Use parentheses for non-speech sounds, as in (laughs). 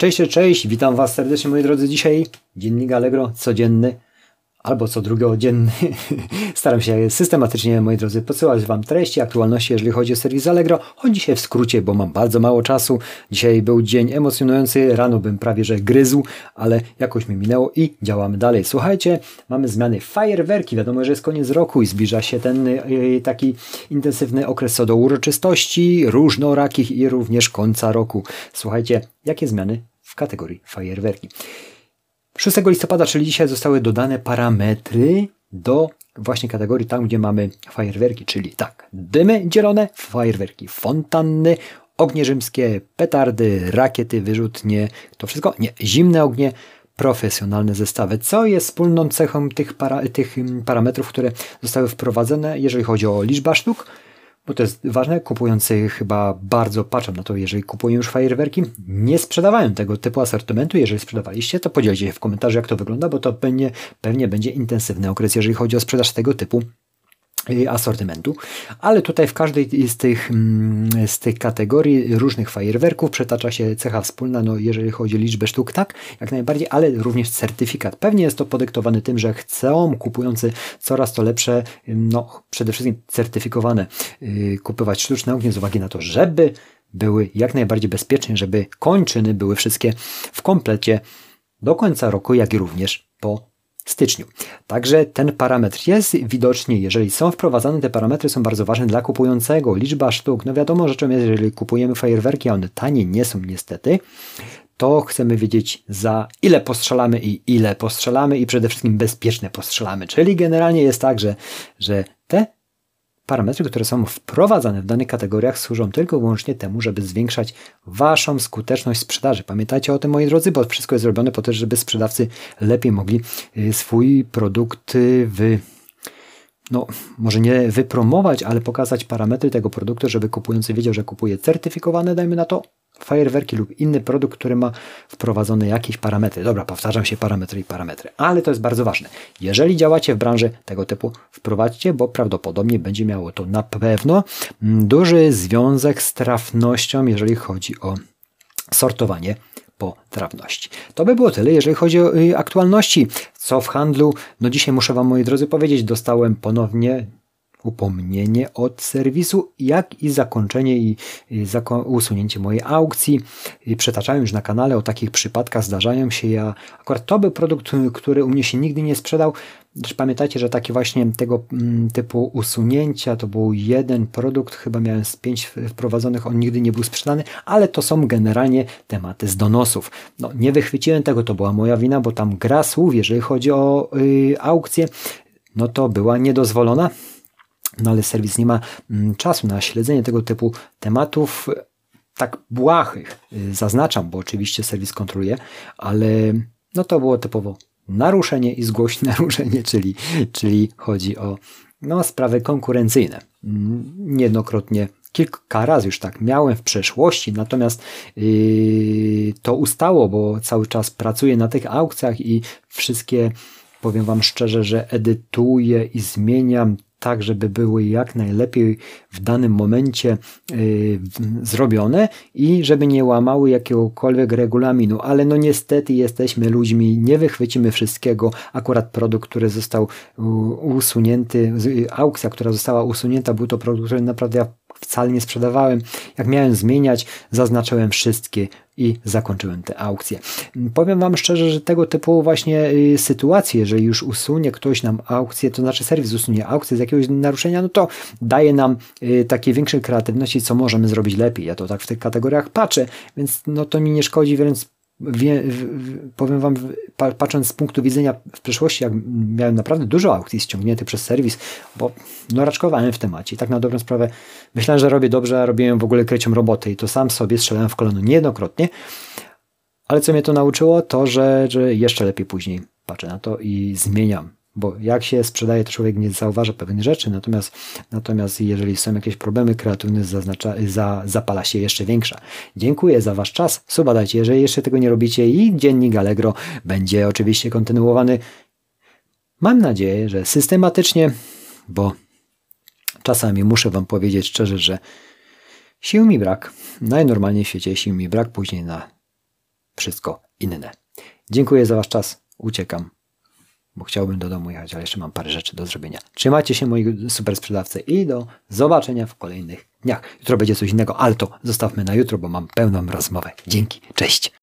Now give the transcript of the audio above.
Cześć, cześć, witam Was serdecznie moi drodzy. Dzisiaj dziennik Allegro codzienny albo co drugodzienny. (laughs) Staram się systematycznie, moi drodzy, podsyłać Wam treści, aktualności, jeżeli chodzi o serwis Allegro. Choć dzisiaj w skrócie, bo mam bardzo mało czasu. Dzisiaj był dzień emocjonujący, rano bym prawie że gryzł, ale jakoś mi minęło i działamy dalej. Słuchajcie, mamy zmiany fajerwerki. Wiadomo, że jest koniec roku i zbliża się ten yy, taki intensywny okres co do uroczystości, różnorakich i również końca roku. Słuchajcie, jakie zmiany w kategorii fajerwerki? 6 listopada, czyli dzisiaj, zostały dodane parametry do właśnie kategorii tam, gdzie mamy fajerwerki, czyli tak, dymy dzielone, fajerwerki, fontanny, ognie rzymskie, petardy, rakiety, wyrzutnie, to wszystko, nie, zimne ognie, profesjonalne zestawy. Co jest wspólną cechą tych, para, tych parametrów, które zostały wprowadzone, jeżeli chodzi o liczbę sztuk? Bo to jest ważne, kupujący chyba bardzo patrzą na to, jeżeli kupują już fajerwerki, nie sprzedawają tego typu asortymentu. Jeżeli sprzedawaliście, to podzielcie się w komentarzu, jak to wygląda, bo to pewnie, pewnie będzie intensywny okres, jeżeli chodzi o sprzedaż tego typu asortymentu, ale tutaj w każdej z tych, mm, z tych kategorii różnych fajerwerków przetacza się cecha wspólna, no jeżeli chodzi o liczbę sztuk, tak, jak najbardziej, ale również certyfikat. Pewnie jest to podyktowane tym, że chcą kupujący coraz to lepsze, no przede wszystkim certyfikowane yy, kupywać sztuczne ognie z uwagi na to, żeby były jak najbardziej bezpieczne, żeby kończyny były wszystkie w komplecie do końca roku, jak i również po styczniu. Także ten parametr jest widocznie, jeżeli są wprowadzane, te parametry są bardzo ważne dla kupującego. Liczba sztuk, no wiadomo rzeczą jest, jeżeli kupujemy fajerwerki, a one tanie nie są niestety, to chcemy wiedzieć za ile postrzelamy i ile postrzelamy i przede wszystkim bezpieczne postrzelamy. Czyli generalnie jest tak, że, że te Parametry, które są wprowadzane w danych kategoriach, służą tylko i wyłącznie temu, żeby zwiększać Waszą skuteczność sprzedaży. Pamiętajcie o tym, moi drodzy, bo wszystko jest zrobione po to, żeby sprzedawcy lepiej mogli y, swój produkt wy no, może nie wypromować, ale pokazać parametry tego produktu, żeby kupujący wiedział, że kupuje certyfikowane, dajmy na to, fajerwerki lub inny produkt, który ma wprowadzone jakieś parametry. Dobra, powtarzam się parametry i parametry, ale to jest bardzo ważne. Jeżeli działacie w branży tego typu, wprowadźcie, bo prawdopodobnie będzie miało to na pewno duży związek z trafnością, jeżeli chodzi o sortowanie po trafności. To by było tyle, jeżeli chodzi o y, aktualności. Co w handlu? No dzisiaj muszę Wam, moi drodzy, powiedzieć, dostałem ponownie upomnienie od serwisu, jak i zakończenie i, usunięcie mojej aukcji. Przetaczałem już na kanale o takich przypadkach, zdarzają się. Ja, akurat to był produkt, który u mnie się nigdy nie sprzedał. Pamiętajcie, że takie właśnie tego mm, typu usunięcia to był jeden produkt, chyba miałem z pięć wprowadzonych, on nigdy nie był sprzedany, ale to są generalnie tematy z donosów. No, nie wychwyciłem tego, to była moja wina, bo tam gra słów, jeżeli chodzi o yy, aukcję, no to była niedozwolona no ale serwis nie ma mm, czasu na śledzenie tego typu tematów tak błahych. Y, zaznaczam, bo oczywiście serwis kontroluje, ale no to było typowo naruszenie i zgłoś (laughs) naruszenie, czyli, czyli chodzi o no, sprawy konkurencyjne. Mm, niejednokrotnie kilka razy już tak miałem w przeszłości, natomiast yy, to ustało, bo cały czas pracuję na tych aukcjach i wszystkie, powiem Wam szczerze, że edytuję i zmieniam tak, żeby były jak najlepiej w danym momencie yy, zrobione i żeby nie łamały jakiegokolwiek regulaminu, ale no niestety jesteśmy ludźmi, nie wychwycimy wszystkiego. Akurat produkt, który został usunięty, aukcja, która została usunięta, był to produkt, który naprawdę ja wcale nie sprzedawałem. Jak miałem zmieniać, zaznaczyłem wszystkie i zakończyłem tę aukcję. Powiem Wam szczerze, że tego typu właśnie y, sytuacje, jeżeli już usunie ktoś nam aukcję, to znaczy serwis usunie aukcję z jakiegoś naruszenia, no to daje nam y, takiej większej kreatywności, co możemy zrobić lepiej. Ja to tak w tych kategoriach patrzę, więc no to mi nie szkodzi, więc wie, powiem Wam, patrząc z punktu widzenia w przeszłości, jak miałem naprawdę dużo aukcji ściągniętych przez serwis, bo no raczkowałem w temacie i tak na dobrą sprawę myślałem, że robię dobrze, a robiłem w ogóle krecią robotę i to sam sobie strzelałem w kolano niejednokrotnie, ale co mnie to nauczyło, to, że, że jeszcze lepiej później patrzę na to i zmieniam bo jak się sprzedaje, to człowiek nie zauważa pewnych rzeczy, natomiast, natomiast jeżeli są jakieś problemy, kreatywność zaznacza, za, zapala się jeszcze większa. Dziękuję za Wasz czas, suba dajcie, jeżeli jeszcze tego nie robicie i dziennik Allegro będzie oczywiście kontynuowany. Mam nadzieję, że systematycznie, bo czasami muszę Wam powiedzieć szczerze, że sił mi brak, najnormalniej w świecie sił mi brak później na wszystko inne. Dziękuję za Wasz czas. Uciekam, bo chciałbym do domu jechać, ale jeszcze mam parę rzeczy do zrobienia. Trzymajcie się, moi super sprzedawcy, i do zobaczenia w kolejnych dniach. Jutro będzie coś innego, ale to zostawmy na jutro, bo mam pełną rozmowę. Dzięki, cześć.